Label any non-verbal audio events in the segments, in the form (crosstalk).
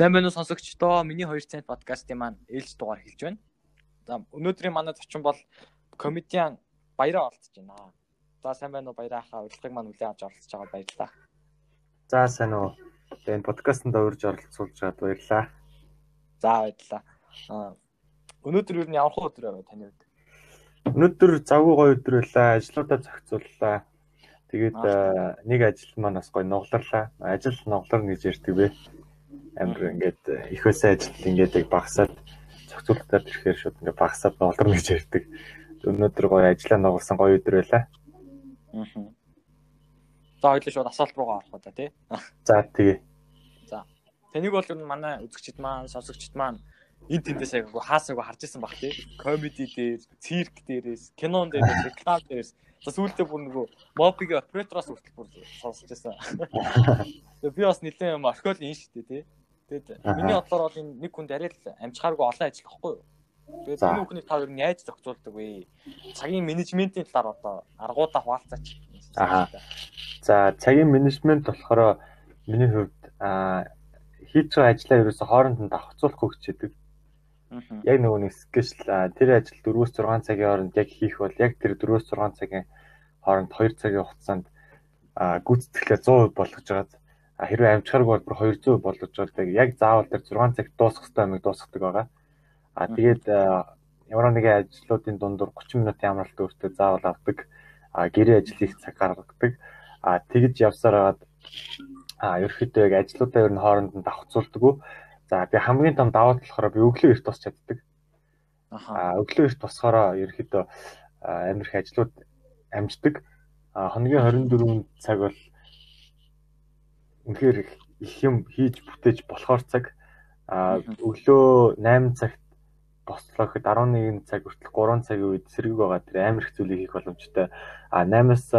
Сайн байна уу сонсогчдоо. Миний 2 цент подкастын маань ээлж дугаар хэлж байна. За өнөөдрийн манай зочин бол комедиан Баяраа оролцож байна. За сайн байна уу Баяраа хаа урилгыг маань үлээн авч оролцож байгаа баярлалаа. За сайн уу. Энэ подкастт урьж оролцуулж байгаад баярлалаа. За баярлалаа. Аа өнөөдөр юу н ямар өдөр байв таны хувьд? Өнөөдөр завгүй гоё өдөр байлаа. Ажлуудаа зохицууллаа. Тэгээд нэг ажил маань бас гоё нугларлаа. Ажил нуглар гэж ярьдаг бэ амар ингээд их өсөө ажил ингээд яг багасаад зохицуулалтаар ирэхээр шууд ингээд багасаад болдорно гэж ярьдаг. Өнөөдөр гоё ажиллаа нугалсан гоё өдөр байлаа. Аа. За хоёлаа шууд асуулт руугаа орох удаа тий. За тэгээ. За. Таныг бол манай үзэгчд маань, сонсогчд маань энэ тэндээс яг хаасаагүй харж исэн баг тий. Комеди дээр, цирк дээрээс, кинон дээрээс, реклам дээрээс За сүүлдээ бүр нөгөө мобигийн оператороос хүртэл бүр сонсож байсан. (laughs) Тэгээ би бас нэлээд юм орхиол ин штэ тий. Тэгээд миний бодлоор бол энэ нэг хүнд арай л амжихааргүй олон ажил гэхгүй юу. Тэгээд энэ хүнийг та ер нь яаж зохицуулдаг вэ? Цагийн менежментийн талаар одоо аргуудаа хуваалцаач. Аа. За цагийн менежмент болохоор миний хувьд хийж байгаа ажлаа ерөөсө хооронд нь давхцуулах хөгждөг. Яг нөгөө нэг скежл тэр ажил 4-6 цагийн хооронд яг хийх бол яг тэр 4-6 цагийн хооронд 2 цагийн хугацаанд гүйтгэлээ 100% болгож байгааз байгаад хэрвээ амжихааргүй бол бүр 200 болгож байгаа. Яг заавал тэр 6 цагт дуусгах хэрэгтэй юмыг дуусгадаг байгаа. А тэгээд ямар нэгэн ажлуудын дундуур 30 минутын амралт өөртөө заавал авдаг. А гэрээ ажлыг цаг гаргадаг. А тэгж явсаар хагаад а ерөөхдөө яг ажлуудаа ер нь хооронд нь давхцуулдаг. За би хамгийн том даваа болохоор би өглөө эрт тусч чаддаг. Аа өглөө эрт тусахаараа ерөөхдөө амирх ажлууд амждаг. А хоногийн 24 цаг бол үнэхээр их юм хийж бүтээж болохоор цаг өглөө 8 цагт бослоход 11 цаг хүртэл 3 цагийн үед сэрэг байгаа тэр амар их зүйлийг хийх боломжтой. А 8-аас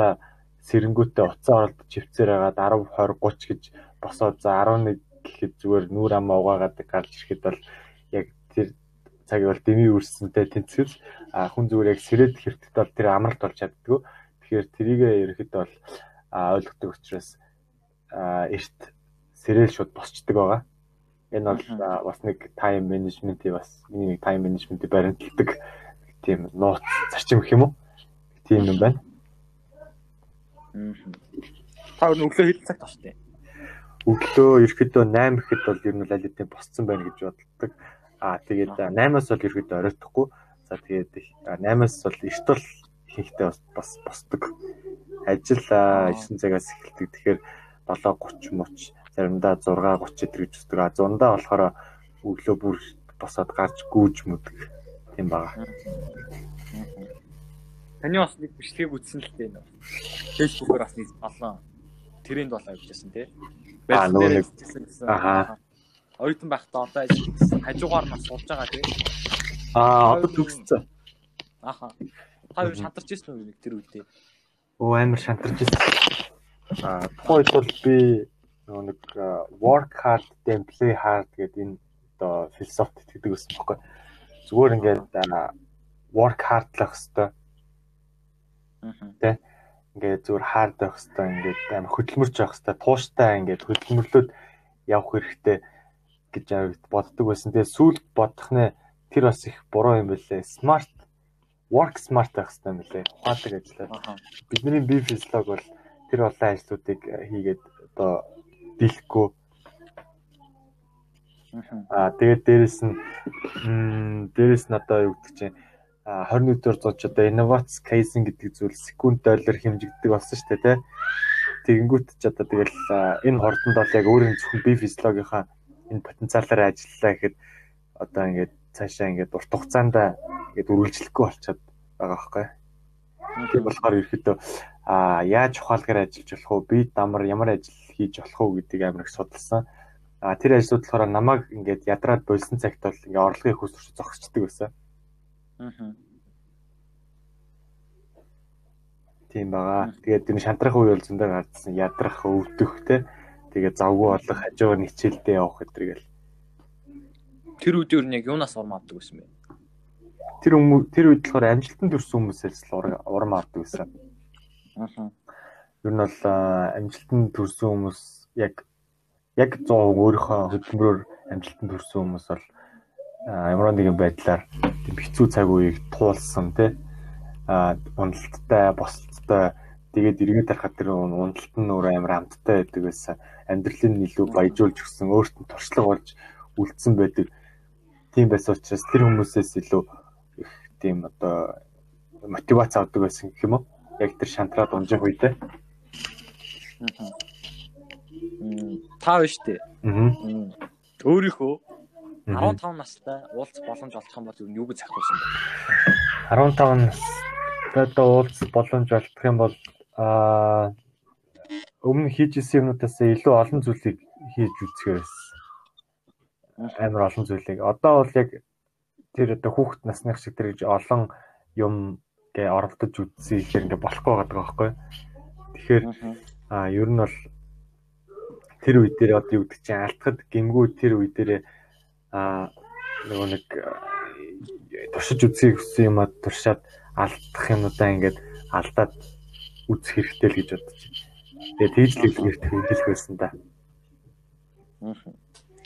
сэрэнгүүтээ уцаа оролдож чивцээр хагаад 10 20 30 гэж босоод за 11 гэхэд зүгээр нүүр амаа угаагаад гарч ирэхэд бол яг тэр цаг бол дэмий үрсэнтэй тэнцвэр а хүн зүгээр яг сэрээд хэртэд бол тэр амралт болж чаддгүй. Тэгэхээр трийгээ ерөөхдөө бол ойлгодог учраас эрт сэрэл шууд босчдөг байгаа. Энэ бол бас нэг тайм менежментийн бас нэг тайм менежментийн баримтлагдаг тийм нууц зарчим гэх юм уу? Тийм юм байна. Та өглөө хэдэн цагт очтой? Өглөө ерөөхдөө 8 гэхэд бол ер нь аль хэдийн босцсон байна гэж боддог. Аа тэгээд 8-аас бол ерөөхдөө оройтхгүй. За тэгээд 8-аас бол эрт бол бас бас босдог. Ажил 9 цагаас эхэлдэг. Тэгэхээр 7:30 мөч заримдаа 6:30 өдр гэж үздэг. А зундаа болохоор өглөө бүр босоод гарч гүүж мүдэг тийм байгаа. Таны бас нэг бичлэгийг үзсэн л дээ нөө. Facebook-оор бас нэг олон тренд болоо явжсэн тий. Аа нөгөө нэг аа оюутан байхдаа одоо ажил гэсэн хажуугаар нас суулж байгаа тий. Аа одоо төгссөн. Аха. Та юу шантарч ирсэн үү нэг тэр үедээ? Оо амар шантарч ирсэн. Аа тухайд бол би нэг work hard then play hard гэдэг энэ одоо философит итгэдэг байсан байхгүй. Зүгээр ингээд work hard-лах хэвээр. Тэ. Ингээд зүгээр hard байх хэвээр ингээд амар хөдөлмөрч байх хэвээр тууштай ингээд хөдөлмөрлөд явах хэрэгтэй гэж боддог байсан. Тэгээ сүүлд бодох нэ тэр бас их буруу юм байлээ. Smart work smart байх хэвээр юм байлээ. Ухаатаг ажиллаад. Бидний бие физиолог бол тэр олон ажлуудыг э, хийгээд одоо дийлэхгүй Аа тэгээд дээрэс нь дээрэс нь одоо юу гэдэг чинь 21 дэх зууч одоо инновац кейсинг гэдэг зүйл секунд доллар хэмжигддэг болсон шүү дээ тий. Тэгэнгүүт ч одоо тэгэл энэ хордонд бол яг өөрийн зөвхөн бие физиологийнхаа энэ потенциалаар ажиллалаа гэхэд одоо ингээд цаашаа ингээд урт хугацаанд ингээд үргэлжлэхгүй болчиход байгаа байхгүй. Тийм болохоор ерөөхдөө а яаж ухаалгаар ажиллаж болох вэ? Би дамар ямар ажил хийж болох вэ гэдгийг амар их судалсан. А тэр ажлууд болохоор намайг ингээд ядраад болсон цагт бол ингээд орлогын их өсөрч зогсчдөг байсан. Аа. Тийм байгаа. Тэгээд энэ шантрах үе бол зөндөө гардсан ядрах, өвдөх те. Тэгээд завгүй болох хажуугаар ничээлдээ явах гэдэг гэл. Тэр үед юу нэг юунаас урмаадаг байсан бэ? Тэр хүмүүс тэр үед болохоор амжилтанд хүрсэн хүмүүсээс л урам авдаг байсан. Аа. Ер нь бол амжилтанд хүрсэн хүмүүс яг яг 100% өөрийнхөө хөдөлмөрөөр амжилтанд хүрсэн хүмүүс бол ямар нэгэн байдлаар тийм хэцүү цаг үеийг туулсан тий а уналттай босолттой тэгээд эргээд тарахад тэр уналт нь өөр амар амттай байдаг байсан амьдралыг илүү баяжуулж өгсөн өөрт нь туршлага болж үлдсэн байдаг тийм байсан учраас тэр хүмүүсээс илүү тийм одоо мотивац авдаг байсан гэх юм уу? Яг тэр шантраад унжих үедээ таа биш үү өөрийнхөө 15 настай уулзах боломж олох юм бол юу гэж захиулсан бэ? 15 настай уулзах боломж олдох юм бол аа өмнө хийжсэн юмнуудаас илүү олон зүйлийг хийж үзэхээр байсан. Амар олон зүйлийг. Одоо бол яг тэр одоо хүүхэд насных шиг тэр гэж олон юм гэ оролдож үзсэн ихээр ингээ болохгүй байгаа байхгүй. Тэгэхээр аа ер нь бол тэр үе дээр одоо юу гэдэг чинь алтхад гимгүү тэр үе дээр аа нөгөө нэг туршиж үзье гэсэн юм а туршаад алдах юмудаа ингээд алдаад үзэх хэрэгтэй л гэж бодож байна. Тэгээ тэгж л хэлэх байсан да.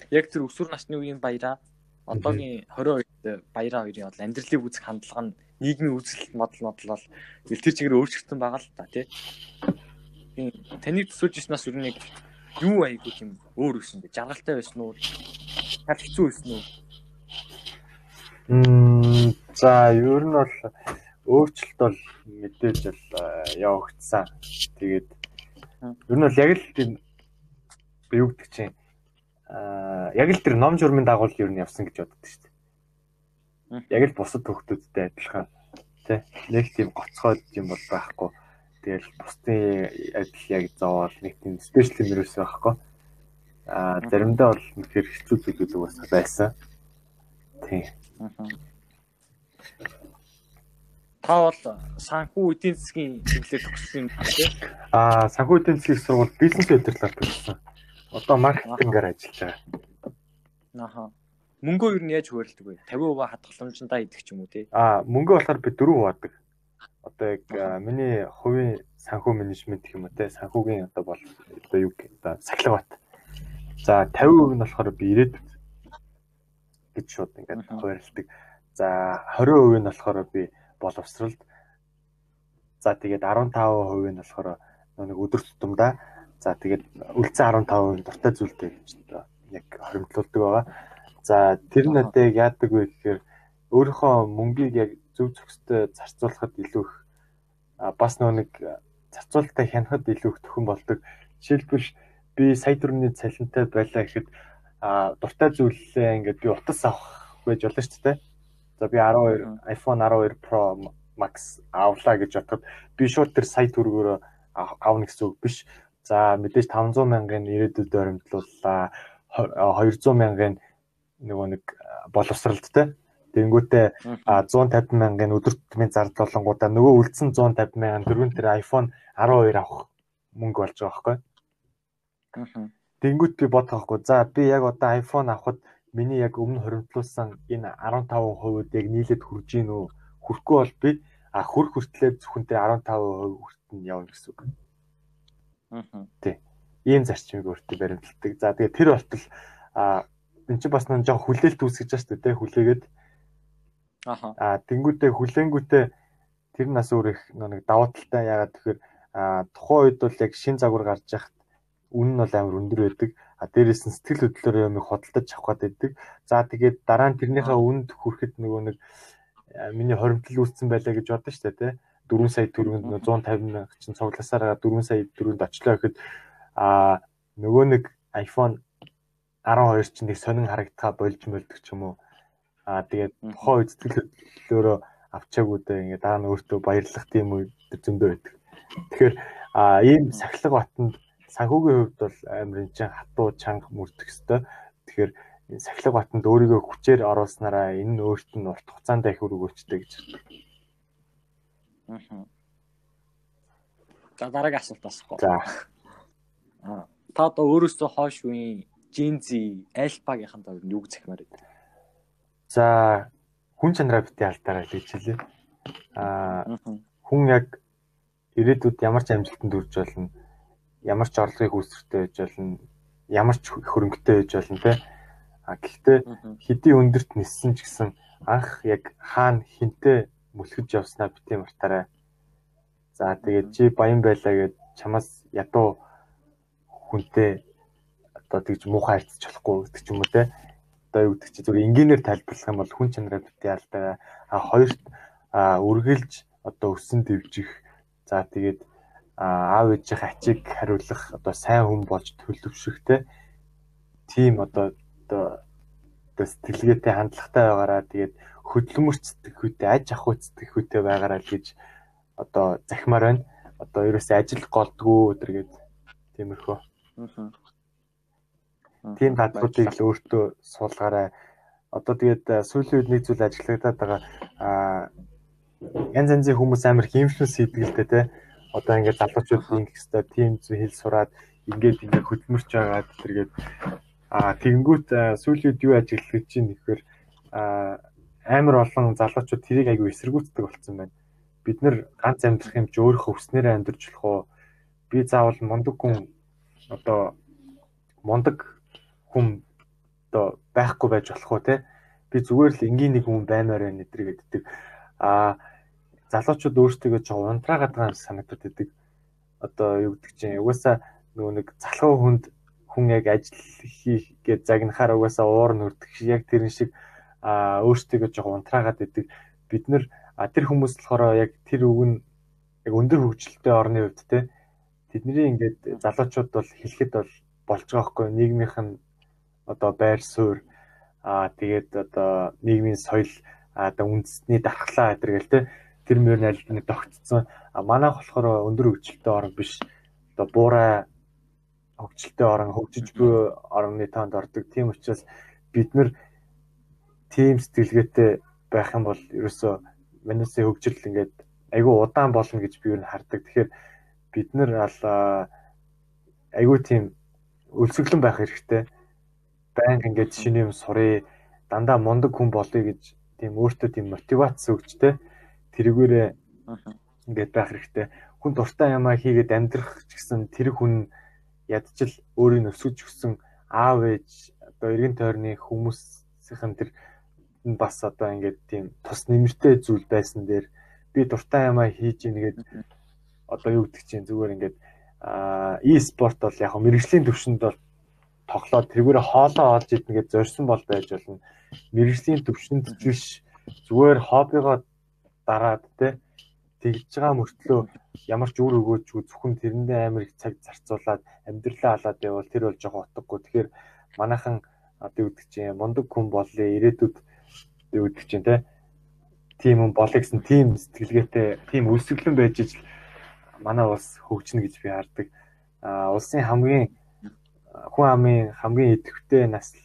Яг тэр өсвөр насны үеийн баяраа одоогийн 20 үед баяраа хоёрын бол амьдралыг үзэх хандлага нь нийгмийн үзэл бодол модлол тэр чигээр өөрчлөгдсөн байгаа л та тий. Таны төсөөлж ирснээс юу нэг юу айгуу тийм өөр өсөн бэ? Жаргалтай байсан уу? Хар хэцүү байсан уу? Мм за ер нь бол өөрчлөлт бол мэдээж л явагдсан. Тэгээд Ер нь бол яг л тийм юу гэдэг чинь аа яг л тэр ном журмын дагуул ер нь явсан гэж боддог шүү дээ. Яг л бусад хөвгтүүдтэй адилхан тий нэг тийм гоцгой юм бол байхгүй. Тэгэл бусдын адил яг зовоол нэг тийм спешиал юм ерөөсөө байхгүй. Аа заримдаа бол үнэхээр хэцүү зүйлүүд бас байсан. Тий. Та бол санхүү эдийн засгийн чиглэлээр төгссөн юм тийм. Аа, санхүү эдийн засгийн сургууль бизнес удирдлаар төгссөн. Одоо маркетингээр ажиллаж байгаа. Аха. Мөнгөө юу нь яаж хуваарлдаг вэ? 50% хадгаламжтай идэх ч юм уу тий. Аа, мөнгөө болохоор би 4 хуваадаг. Одоо яг миний хувийн санхүү менежмент гэх юм уу те санхүүгийн одоо бол одоо юу одоо сахилга бат. За 50% нь болохоор би ирээдүйд гэж шууд ингээд хуваарлдаг. За 20% нь болохоор би боловсралд за тэгээд 15% нь болохоор нэг өдөр тутамдаа за тэгээд үлцэн 15% дуртай зүйлтэй гэж яг хоримтлуулдаг байгаа. За тэр нь одоо яг яадаг вэ гэхээр өөрийнхөө мөнгийг яг зөв зөвхөстэй зарцуулахад илүү их бас нэг зарцуулалтаа хянахад илүү их төхөн болдог. Жишээлбэл би сая төрний цалинтай байлаа гэхэд дуртай зүйлээ ингээд би утас авах байж болно шүү дээ. За би 12 iPhone 12 Pro Max авлаа гэж бодоход би шууд тэр сая төгрөгөөр авна гэсэн үг биш. За мэдээж 500 мянган ирээдүйд оримтлууллаа. 200 мянган нөгөө нэг боловсралдтай. Тэнгүүтээ 150 мянган өдөр тутмын зардал болонгуудаа нөгөө үлдсэн 150 мянган дөрвөн тэр iPhone 12 авах мөнгө болж байгаа байхгүй. Тэнгүүт би бодохоохгүй. За би яг одоо iPhone авахд миний яг өмнө хоримтлуулсан энэ 15% яг нийлээд хүрж гин үү? Хүрхгүй бол би а хөр хүртлээ зөвхөнтэй 15% хүртэн явна гэсэн үг. Аа. Тий. Ийм зарчмыг өөртөө баримталдаг. За тэгээ тэр болтол а эн чинь бас нэг жоо хүлээлт үүсгэж байгаа шүү дээ хүлээгээд. Аха. А тэнгуүтээ хүлээнгүүтээ тэр нас өөр их нэг давуу талтай яагаад тэгэхээр тухайн үед бол яг шин загвар гарч яхад үн нь бол амар өндөр байдаг. А дээрээс нь сэтгэл хөдлөлөөр юмыг худалдаж авах гэдэг. За тэгээд дараа нь тэрнийхээ үнд хүрэхэд нөгөө нэг миний хоримтлал үүссэн байлаа гэж бодсон шүү дээ, тэ. 4 сая төгрөнд 150 мянга чинь цугласаар 4 сая төгрөнд очлоо гэхэд а нөгөө нэг iPhone 12 чинь нэг сонин харагдхаа болж мөлдөг ч юм уу. А тэгээд тухайн үед сэтгэл хөдлөлөөрөө авчаагүй дээ ингээ дараа нь өөртөө баярлах тийм үед зөндөө байдаг. Тэгэхээр а ийм сахилга батанд санхүүгийн хувьд бол амар энэ чинь хатуу чанга мөрдөх хэвээр. Тэгэхээр сахилга батанд өөрийгөө хүчээр оруулснараа энэ нь өөрт нь урт хугацаанд их үр өгөөчтэй гэж. Аа. За дараагийн асуулт асуух. За. Аа. Та одоо өөрөөсөө хоош үеийн Gen Z Alpha-гийнхан тоо юу гэж захимаар байна? За хүн чанараа бити алдаарай гэж хэлээ. Аа хүн яг ирээдүйд ямар ч амжилтанд хүрч болно ямар ч орлогыг үүсгэхтэй байж болно. ямар ч хөрөнгөтэй байж болно те. А гэхдээ хэдий өндөрт ниссэн ч гэсэн анх яг хаана хинтээ мөлхөж явснаа бити мартаарай. За тэгээд чи баян байлаа гэд чамаас ядуу хүнтэй одоо тэгж муухай харьцаж болохгүй гэдэг ч юм уу те. Одоо юу гэдэг чи зүгээр энгийнээр тайлбарлах юм бол хүн чанараа бити алдаа. А хоёрт үргэлж одоо өссөн дэвжих за тэгээд аав ээжийн ачиг хариулах одоо сайн хүн болж төлөвшөхтэй тийм одоо одоо сэтгэлгээтэй хандлагатай байгаараа тэгээд хөдөлмөрч сэтгэхүйтэй аж ахуй сэтгэхүйтэй байгаараа л гэж одоо захимаар байна. Одоо ерөөсөө ажил голдгоо өдргээд тиймэрхүү. Тийм дадлуудыг л өөртөө суулгаарай. Одоо тэгээд сүүлийн үед нэг зүйл ажиглагдаад байгаа аа янз янзын хүмүүс амар хиймшүүл сэтгэлтэй те одоо ингээд залуучууд ингэх хэвээр тийм зүйл хэл сураад ингээд ингээд хөдөлмөрч байгаад тэргээд а тэгэнгүүт сүүлийн юу ажиглаж чинь гэхээр амар олон залуучууд тэрийг айгүй эсэргүүцдэг болсон байна. Бид нэр ганц амьдрах юм чи өөрөө өвснээрээ амьдарч болох уу? Би заавал мундаг хүн одоо мундаг хүн одоо байхгүй байж болох уу те? Би зүгээр л энгийн нэг хүн баймаар байна гэдэр гэдэг. А залуучууд өөрсдөө жоо унтраагаад байгаа юм санагдаад байдаг. Одоо юу гэдэг чинь угаасаа нөгөө нэг залхуу хүнд хүн яг ажил хийх гэж загнахаар угаасаа уур нүрдэх яг тэрэн шиг а өөрсдөө жоо унтраагаад байдаг. Бид нэр тэр хүмүүс болохоор яг тэр үг нь яг өндөр хөгжилтэй орны хувьд те тэдний ингээд залуучууд бол хэлэхэд бол болж байгаа хгүй нийгмийнх нь одоо байр суурь аа тэгээд одоо нийгмийн соёл одоо үндэсний дархлаа гэдэг л те тэр мөр найлтны тогтцсон. А манайх болохоор өндөр хөгжилтэй орн биш. Одоо буурай хөгжилтэй орн хөгжиж буй орны тоонд ордог. Тийм учраас бид нар тийм сэтгэлгээтэй байх юм бол ерөөсөө манайсаа хөгжил ингээд айгүй удаан болно гэж би юу н хардаг. Тэгэхээр бид нар айгүй тийм өлсгөлэн байх хэрэгтэй. Баян ингээд шинэ юм сурыг дандаа мундаг хүн болъё гэж тийм өөртөө тийм мотивац өгч тэ тэрүүгээрээ ингээд байх хэрэгтэй. Хүн дуртай ямаа хийгээд амьдрах ч гэсэн тэр хүн ядчил өөрийн өсөж өссөн аав ээж одоо эргэн тойрны хүмүүсийн тэр бас одоо ингээд тийм тус нэмэртэй зүйл байсан дээр би дуртай ямаа хийж ийнгээд одоо юу гэдэг чинь зүгээр ингээд а e-спорт бол яг мэрэгжлийн төвшөнд бол тоглоод тэргүүрээ хоолоо олж идэнгээд зорьсон бол байж болно. Мэрэгжлийн төвшөнд биш зүгээр хоббигоо дараад те тэгж байгаа мөртлөө ямар ч үр өгөөжгүй зөвхөн тэрэндээ амар их цаг зарцуулаад амьдралаа халаад байвал тэр бол жоохон утгагүй. Тэгэхээр манайхан одоо юу гэдэг чинь мундаг хүн болъё ирээдүйд юу гэдэг чинь те тийм хүн болъё гэсэн тийм сэтгэлгээтэй тийм үлсгэлэн байж ижил манай улс хөгжинэ гэж би хардаг. А улсын хамгийн хүн амын хамгийн идэвхтэй нас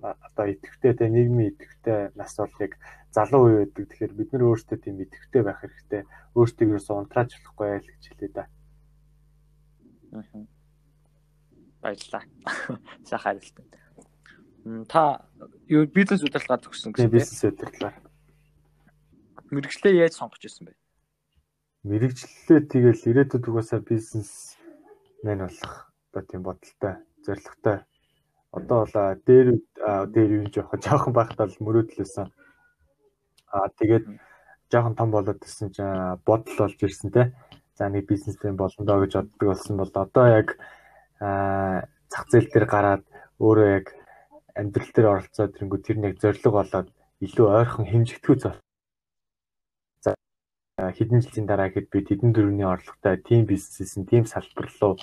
одоо идэвхтэй те нийгмийн идэвхтэй нас бол яг залуу үе байдаг. Тэгэхээр бид нар өөрсдөө тийм идэвхтэй байх хэрэгтэй. Өөрсдөө ерөөсөө унтрааж болохгүй айл гэж хэлээ да. Аа. Баярлалаа. (laughs) Сайхан хариулт. Та юу бизнес удирдлага төгссөн гэсэн тийм бизнес удирдлага. Мэргэжлээ яаж сонгож ирсэн бэ? Мэргэжлээ тэгэл ирээдүйд угаасаа бизнес мэн болох одоо тийм бодолтой, зорилготой. Одоо бол дээр дээр юу жоохон жоохон байхдаа л мөрөөдлөөсөн Аа тэгээд жоохон том болоод ирсэн чинь бодол болж ирсэн те. За нэг бизнесмен болно доо гэж боддог болсон бол одоо яг зах зээл дээр гараад өөрөө яг амьдрал дээр оролцоод тэрэнгүү тэр нэг зориг болоод илүү ойрхон хэмжигдэхүй зов. За хэдэн жилийн дараа хэд би хэдэн дөрөвний орлоготой тим бизнесийн тим салбар руу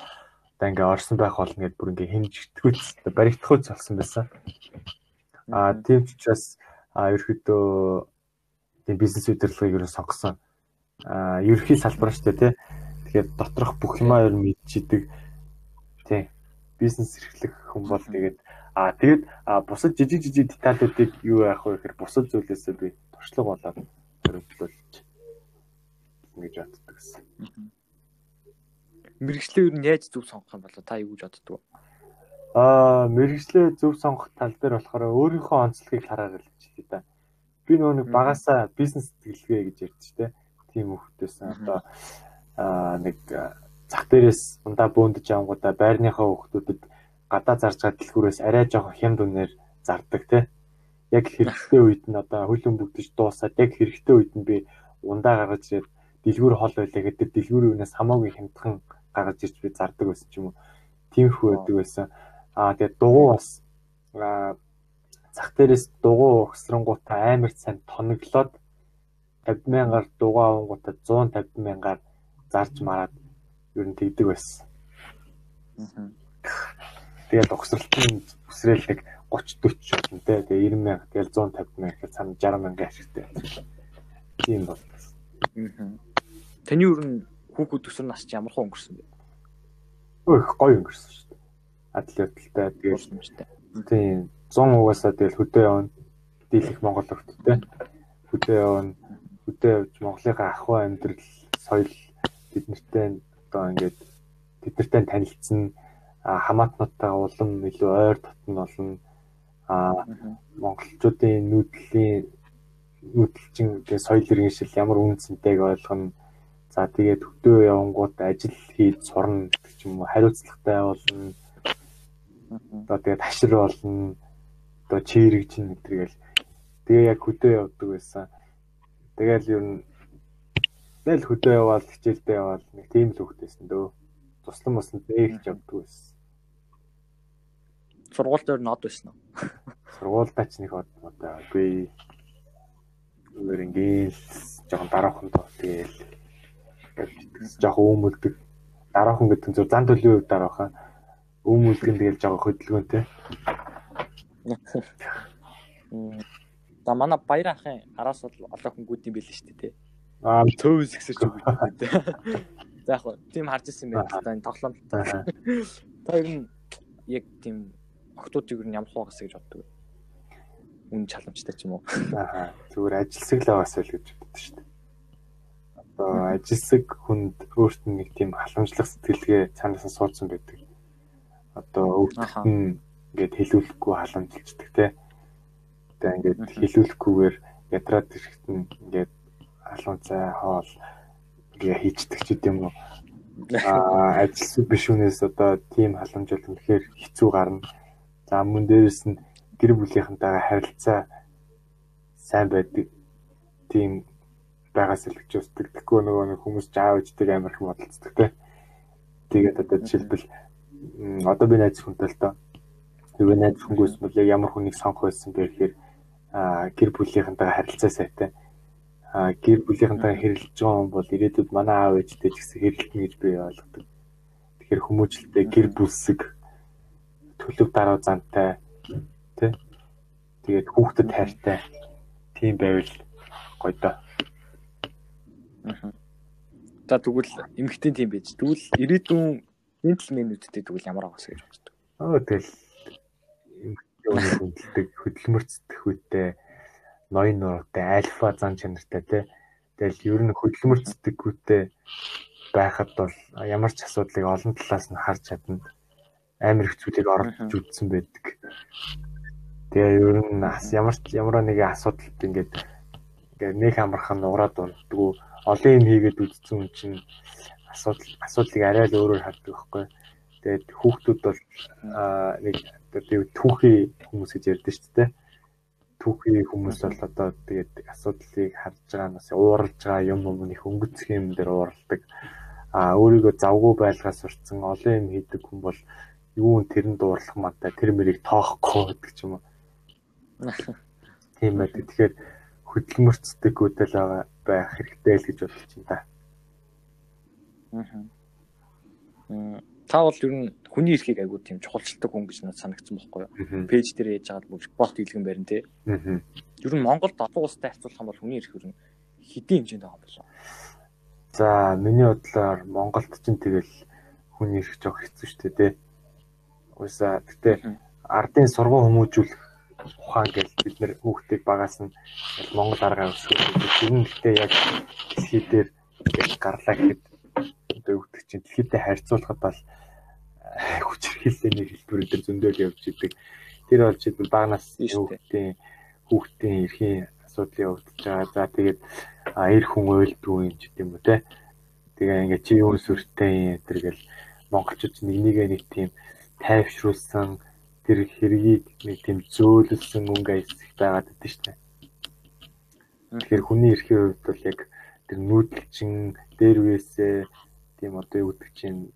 одоо ингээ орсон байх болно гэд бүр ингээ хэмжигдэхүй баригдахуй болсон байсан. Аа тийм ч учраас а ерөөдөө тийм бизнес удирдлагыг ерөө сонгосон. Аа ерөнхий салбар шүү дээ тий. Тэгэхээр доторх бүх юмаа ер нь мэдчихдэг. Тий. Бизнес эрхлэх хүн бол тэгээд аа тэгээд бусад жижиг жижиг деталуудыг юу яах вэ гэхээр бусад зүйлээсээ би туршлага болоод хөрөнгөлүүлж ингэж боддог гэсэн. Мэргэжлээ ер нь яаж зөв сонгох юм бол та юу гэж боддог вэ? Аа мэргэжлээ зөв сонгох тал дээр болохоор өөрийнхөө онцлогийг хараад л хэлээ да. Би нөгөө нэг багасаа бизнес сэтгэлгээ гэж ярьж штэ. Тийм хөвгтөөсөн одоо аа нэг зах дээрээс ундаа бөөндөж авангуудаа байрныхаа хөвгтүүдэд гадаа зарж байгаа дэлгүүрээс арай жоохон хямд үнээр зардаг те. Яг хэрэгтэй үед нь одоо хөлөн бүгдэж дуусаад яг хэрэгтэй үед нь би ундаа гаргаж ирээд дэлгүүр хол байлаа гэдэг дэлгүүрийн үнээс хамаагүй хямдхан гаргаж ирж би зардаг байсан ч юм уу. Тиймэрхүү байдаг байсан. Аа тэгээд дугуй бас зах дээрээс дугуй ухсрангуудаа амар сайн тоноглоод 50 мянгаар дугуй авангуудаа 150 мянгаар зарж мараад ер нь тэгдэг байсан. Тэгээд угсралтын үсрээл нэг 30 40 болно те. Тэгээ 90 мянга тэгэл 150 мянга гэхэд цаана 60 мянган ашигтай. Тийм бол. Таны ер нь хүүхэд төсөр нас чи ямар хөө өнгөрсөн бэ? Өөх гоё өнгөрсөн шүү дээ. Атлеттай тэгээд тийм 100 угаасаа тэгэл хөдөө явна. Дийлэх Монгол өвттэй. Хөдөө явна. Хөдөө явж Монголынхаа ахуй амьдрал, соёл бид нартэй одоо ингээд бид нартай танилцсан хамаатнуудтай улам илүү ойр дотн болно. А монголчуудын нүүдлийн нүүдэлчин тэгээ соёл иргэншил ямар үнцэнтэйг ойлгоно. За тэгээд хөдөө явангууд ажил хийж сурна гэх юм уу хариуцлагатай болно. Одоо тэгээд хашир болно. Одоо чирэгж ин гэтэргээл тэгээ яг хөдөө явдаг байсан. Тэгээл ер нь Тэгэл хөдөө яваал хичээлдээ яваал нэг тийм л хөвгтэйсэн дөө. Туслан мослон дээрх явдаг байсан. Сургууль дээр нод байсан уу? Сургуультай ч нэг одоо үгүй өөр ингээл жоохон дараахан тоо тэгэл жоохон өмөлдөг дараахан гэдэг нь зөв зан төлөвийн хувьд дараахан өмөлдөг нь тэгэл жоохон хөдөлгөөнтэй. За манай баяр ахын араас бол олон хүн гүд юм байл шүү дээ тий. Аа төвс гэсэж үг гэдэг. За яг хөө тийм харж ирсэн байх л та энэ тоглоомд. Та ер нь яг тийм охтуудыг ер нь ямар хуугас гэж боддог? Үн чаламжтай ч юм уу? Аа зүгээр ажилсаг л байгаас л гэж боддог шүү дээ. Одоо ажилсаг хүнд өөрт нь нэг тийм халамжлах сэтгэлгээ цаанаас нь суудсан байдаг. Одоо өвдөлт нь ингээд хэлүүлэхгүй халамжилждаг те. Тэгээ ингээд хэлүүлэхгүйгээр ядраад ирэхэд нь ингээд алуун цай хоол гээ хийчдэг ч гэдэм үү. (laughs) Аа ажил биш үнээс одоо тийм халамжил үнэхээр хэцүү гарна. За мөн дээрэс нь гэр бүлийнхэнтэйгээ харилцаа сайн байдаг. Тийм гэж үздэг. Тэгэхгүй нөгөө нэг хүмүүс жаав ичдэг амар их бодолцдог те. Тэгээд одоо жишээлбэл одоо би найз хүнтэй л доо. Юу найз хүнгөөс мөл ямар хүнийг сонгох байсан бэ гэхээр гэр бүлийнхэнтэйгээ харилцаа сайтай гэр бүлийнхэнтэй хэрэлж байгаа хүн бол ирээдүйд манай аав ээжтэй ч гэсэн хэрэлдэнэ гэж би ойлгодог. Тэгэхээр хүмүүжлэлтэй гэр бүлсэг төлөв дараа зантай тий. Тэгээд хүүхдэд хайртай тийм байвал гоё доо. За тэгвэл эмгтэн тийм байж. Тэгвэл ирээдүйн джентльменүүдтэй тэгвэл ямар авах гэж боддог. Аа тэгэл эмгтэн хүндэлдэг хөдөлмөрцдөх үедээ ноён нуруутай альфа зан чанартай тий. Тэгэл ер нь хөдөлмөр цэцэггүүтэй байхад бол ямар ч асуудлыг олон талаас нь харж чадна. Амар их зүйлийг оролцож үзсэн байдаг. Тэгээ ер нь ямар ч ямар нэгэн асуудалд ингээд ингээд нэг амархан нуураад дунддгүү олон юм хийгээд үзсэн юм чинь асуудал асуудлыг арай л өөрөөр хардаг байхгүй. Тэгээд хүүхдүүд бол нэг түүхий хүмүүс гэж ярьдэн шүү дээ түүхий хүмүүс бол одоо тэгээд асуудлыг харж байгаа нас ууралж байгаа юм юм их өнгөцөх юм дээр ууралдаг. А өөрийгөө завгүй байлгаас сурцсан олон юм хийдэг хүн бол юу тэрэнд дуурлах мантай тэр мэрийг тоохгүй гэдэг ч юм уу. (laughs) Тийм байдаг. Тэгэхээр хөдөлмөрцдөг үдэл байгаа байх хэрэгтэй л гэж бодож байна та. Аа та бол ер нь хүний эрхийг айгуу тийм чухалчилдаг хүн гэж надад санагдсан байхгүй юу. Пэйж дээр яаж байгаа бол бот хэлгэн барин тий. Ер нь Монголд олон улстай харьцуулах юм бол хүний эрх ер нь хэдийн хэмжээнд байгаа болоо. За миний бодлоор Монголд ч тэгэл хүний эрх жоох хэцүү шүү дээ тий. Уусаа гэтээ ардын сургууль хүмүүжүүлэх ухаан гэж бид нэр хүүхдийг багаас нь Монгол аргаар өсгөх. Тэр нь гэтээ яг дэлхий дээр гарлаа гэхэд одоо өгдөг чинь дэлхийдээ харьцуулахад бол хүч хэрхэллэний хэлбэр дээр зөндөл явж идэг. Тэр болж идэл багнаас хүүхдийн хүүхдийн эрхийн асуудлын явагдаж байгаа. За тэгээд эр хүн ойлдгүй юм ч гэдэм үү те. Тэгээ ингээ чи юу сүртэй энэ гэл монголчууд нэг нэгэ нэг тийм тайвшруулсан тэр хэргийг нэг тийм зөөлөлсөн мөнгө аясах байгаад байдаг шүү дээ. Тэгэхээр хүний эрхийн хувьд бол яг тэр нүүдэлчин дээр үесээ тийм одоо юу гэдэг чинь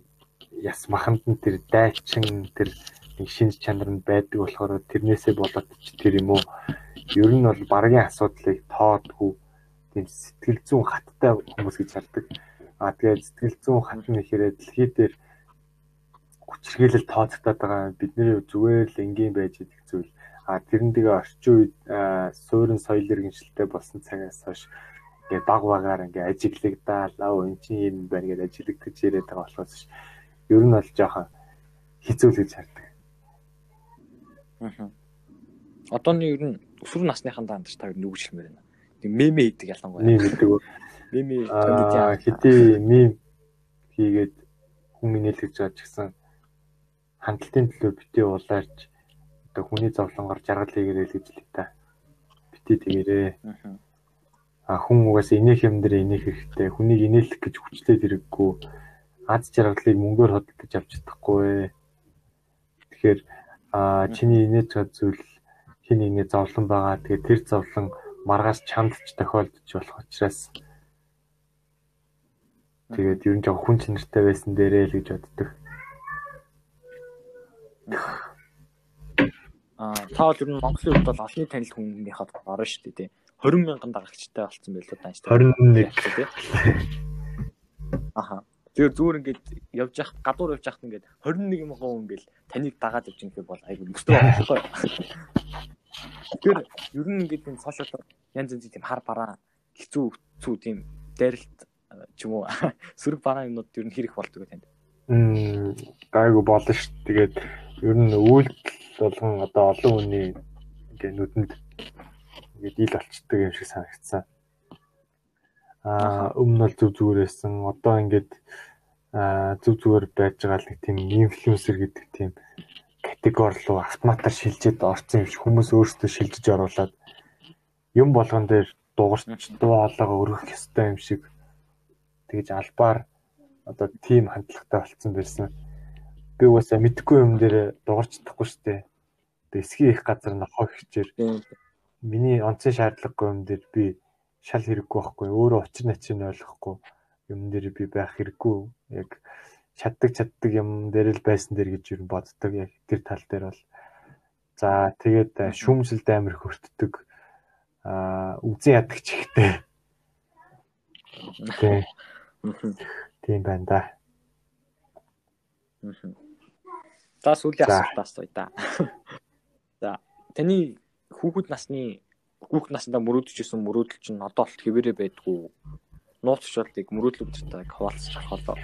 яс маханд нь тэр дайчин тэр нэг шинж чанар нь байдаг болохоор тэрнээсээ болоод ч тэр юм уу ер нь бол баргийн асуудлыг тоодгүй тийм сэтгэл зүйн хаттай хүмүүс гэж хардаг. А тэгээд сэтгэл зүйн хат нь ихээр дэлхий дээр хүчрхийлэл тооцогдоод байгаа бидний зүгээр л энгийн байж идэх зүйл. А тэрэн дэгээ орчин үед суурин соёл иргэншилтэй болсон цагаас хойш ингээ баг багаар ингээ ажиглагдаад аа эн чинь юм байна гэж ажиглагдаж ирээд байгаа болохоос ер нь бол жоохон хэцүү л гэж хардаг. Аа. Одооны ер нь өсвөр насныхан даандч та юу хэлмээр байна. Тэг меме хийдэг ялангуяа. Мем хийдэг. Меме хэдий мем хийгээд хүн нээлгэж байгаа ч гэсэн хандлтын төлөө бити улаарч одоо хүний зовлонгоор жаргал хийгэрэй л гэж л та. Бити тэгэрээ. А хүн угаасаа инех юм дээр инех хэрэгтэй. Хүнийг инээлэх гэж хүчлээд хэрэггүй. Аз жаргалыг мөнгөөр хөдөлж авч чадахгүй. Тэгэхээр а чиний инээж байгаа зүйл хин нэгний зовлон байгаа. Тэгээ тэр зовлон маргаас чамд ч тохиолдож болох учраас тэгээд ер нь жоо хүн чанартай байсан дээрээ л гэж боддог. Аа та бол ер нь Монголын хувьд бол олонний танил хүнийхээ орно шүү дээ тий. 20 мянган дагагчтай болсон байлоо данч. 21 тий. Аха. Тэгээ зүгээр ингээд явж явах гадуур явж явахт ингээд 21 мянган хүн ингээд таныг дагаад явж байгаа бол айгүй мөстөө байхгүй. Тэгэхээр ер нь ингээд энэ сошиал янз янзын тийм хар бараа хэцүү хэцүү тийм дайралт ч юм уу (laughs) сөрөг бараа юмнууд ер нь хэрэг болдог танд. Мм гайгүй болно ш. Тэгээд ер нь үйлдэл болгон одоо олон хүний ингээ нүдэнд ингээ дийл болчдөг юм шиг санагдсан. Аа өмнө нь зүг зүгээр байсан. Одоо ингээд аа зүг зүгээр байж байгаа л нэг тийм инфлюенсер гэдэг тийм категори руу автоматар шилжээд орсон юм шиг хүмүүс өөрсдөө шилжиж оруулаад юм болгон дээр дуурч дуу хоолойгоо өргөх ёстой юм шиг тэгж албаар одоо тийм хандлагатай болцсон байсан. Би угаасаа мэдхгүй юм дээр дуурч чадахгүй шүү дээ. Эсхий их газар нь хоо хичээр. Миний онцгой шаардлагагүй юм дээр би шал хэрэггүй байхгүй. Өөрөө учир начиг нь ойлгохгүй юм дээр би байх хэрэггүй. Яг чаддаг чаддаг юм дээр л байсан дээр гэж юу боддог. Яг тэр тал дээр бол за тэгээд шүүмжлэлд амар хөртдөг. Аа үзэн яддаг ч ихтэй. Тийм байна да. За сүүлийн асуулт асууя да. За таны хүүхэд насны хүүхэд наснда мөрөөдөжсэн мөрөөдөл чинь одоо болт хэвээрээ байдгүй нууцчлалыг мөрөөдлөж тааг хаваалцах болоо.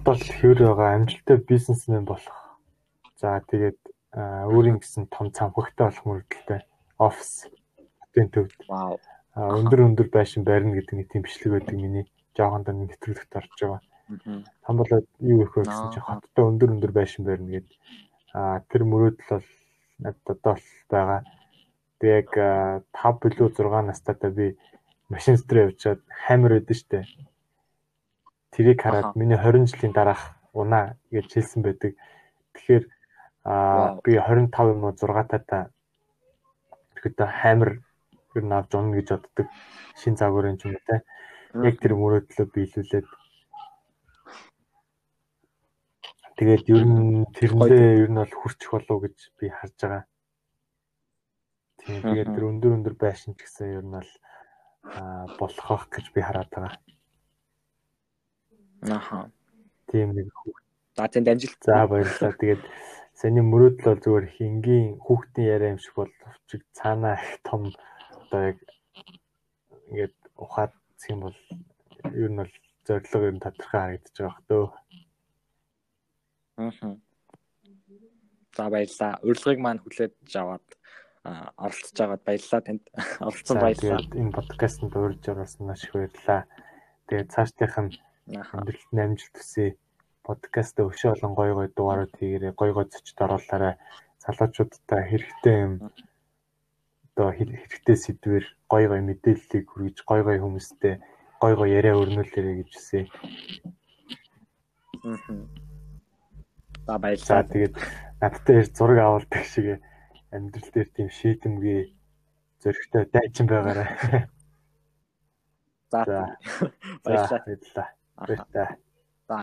Одоо л хэвээр байгаа амжилттай бизнесмен болох. За тэгээд өөрийн гэсэн том цамхагтай болох мөрөөдөлтэй офис хотын төвд. Вау. Өндөр өндөр байшин барина гэдэг нэг тийм бичлэг байдаг миний жоохондоо нэвтрүүлэгт орж байгаа. Там болоод юу их вэ гэсэн чинь хоттой өндөр өндөр байшин барина гэдэг. Аа тэр мөрөөдөл бол надад одоо л байгаа. Би яг 5 билүү 6 настайдаа би машин дотор явжгаад хаймар байдсан штэ. Тэрийг хараад миний 20 жилийн дараах унаа гэж хэлсэн байдаг. Тэгэхээр аа би 25 юм уу 6 тата тэгэхдээ хаймар ер нь авч унна гэж боддог. Шин загварын юм те. Яг тэр мөрөөдлөө биелүүлээд Тэгээд ер нь тэрэндээ ер нь бол хүрчих болов гэж би харж байгаа. Тийм тэгээд тэр өндөр өндөр байшин ч гэсэн ер нь бол болох гэж би хараад байгаа. Аха. Тийм нэг хүүхд. За тэнд амжилт. За баярлалаа. Тэгээд саний мөрөөдөл бол зүгээр хингийн хүүхдийн яриа юм шиг боловч цаанаа их том одоо яг ингээд ухаад юм бол ер нь бол зорилго ер нь тодорхой харагдаж байгаа хөө. Аа. За баярлалаа. Урилгыг маань хүлээж аваад оролцож байгаад баярлалаа танд. (laughs) Оролцсон баярлалаа. Энэ подкастт урьж оруулсан маш их баярлалаа. Тэгээд цаашдынх нь амжилтны амжилт хүсье. Подкаст өшөө олон гой гой дугаарууд хийгээрэй. Гой гой зочд оруулаарай. Залуучуудтай хэрэгтэй юм одоо хэрэгтэй сэдвэр гой гой мэдээллийг хүргэж гой гой хүмүүстэй гой гой яриа өрнүүлээрэй гэж хүсье. Аа За За баярлалаа. тэгээд надтай зураг авалдаг шиг амьдрал дээр тийм шийдэмгий зөрөгтэй дайчин байгаарай. За (laughs) За. баярлалаа. Баярлалаа. За.